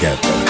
together.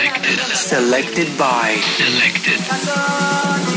Selected. Selected by Selected.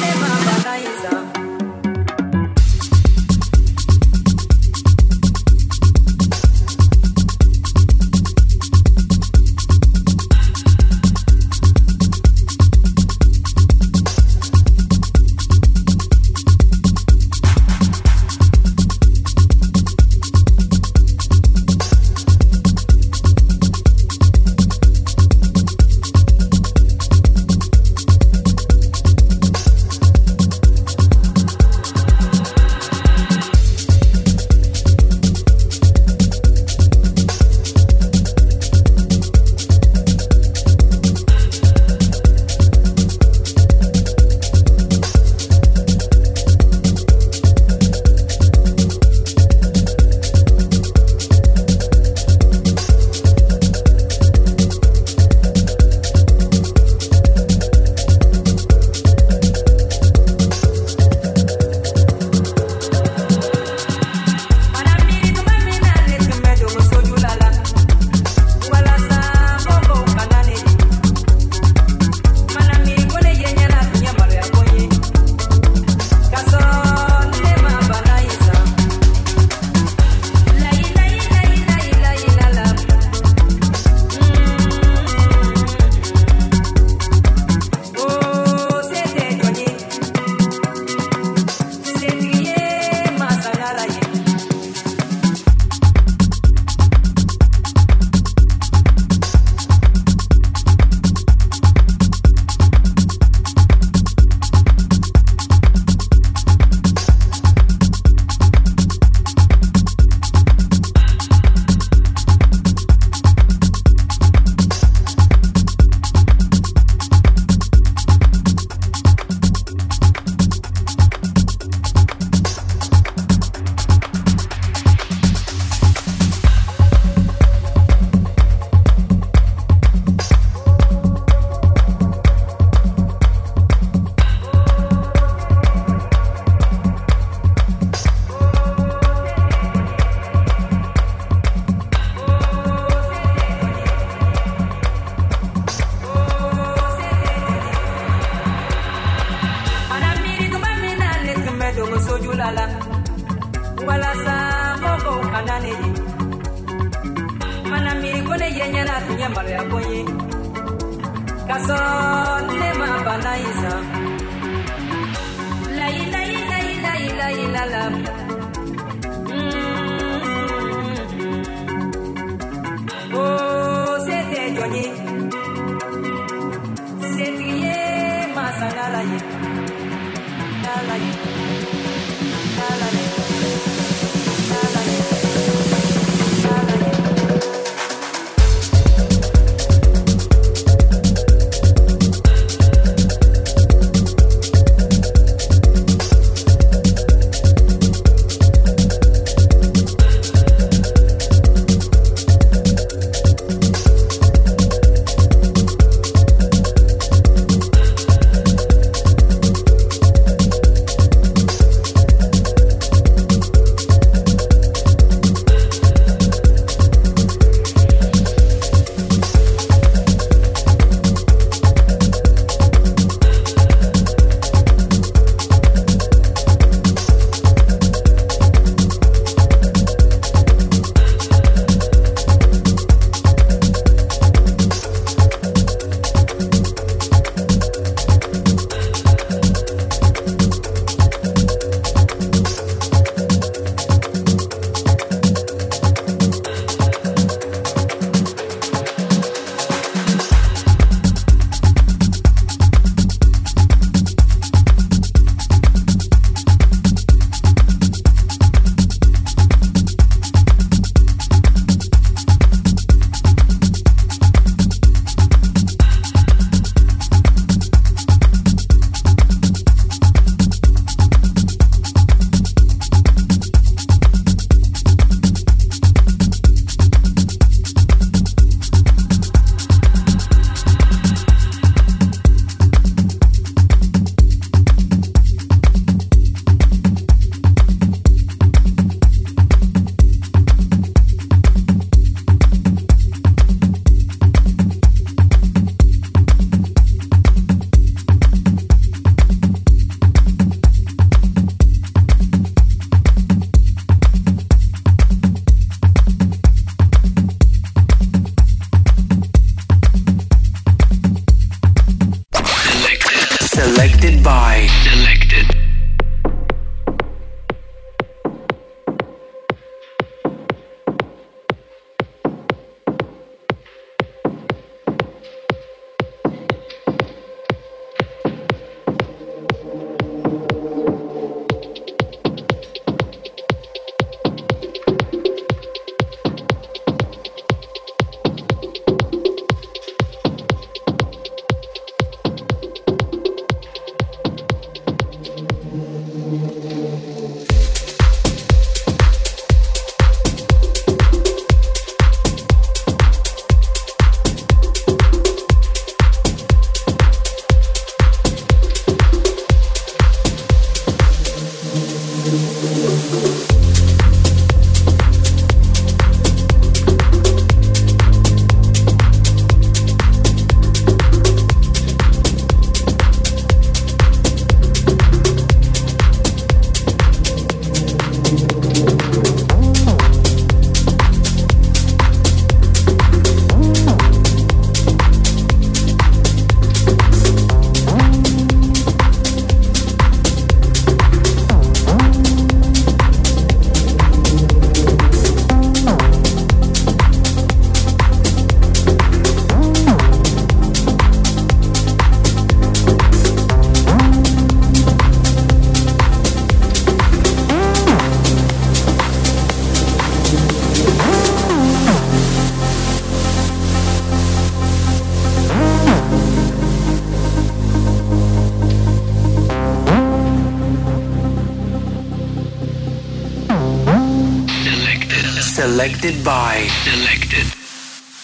Selected by. Selected.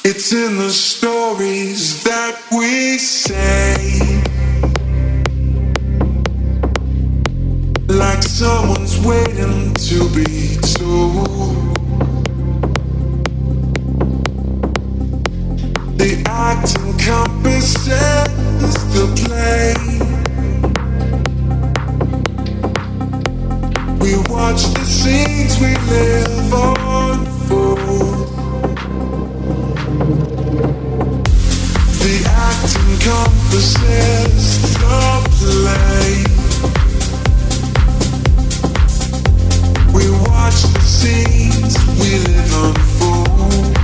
It's in the stories that we say. Like someone's waiting to be told. The act encompasses the play. We watch the scenes we live unfold. We watch the scenes we live unfold.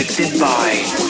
Selected by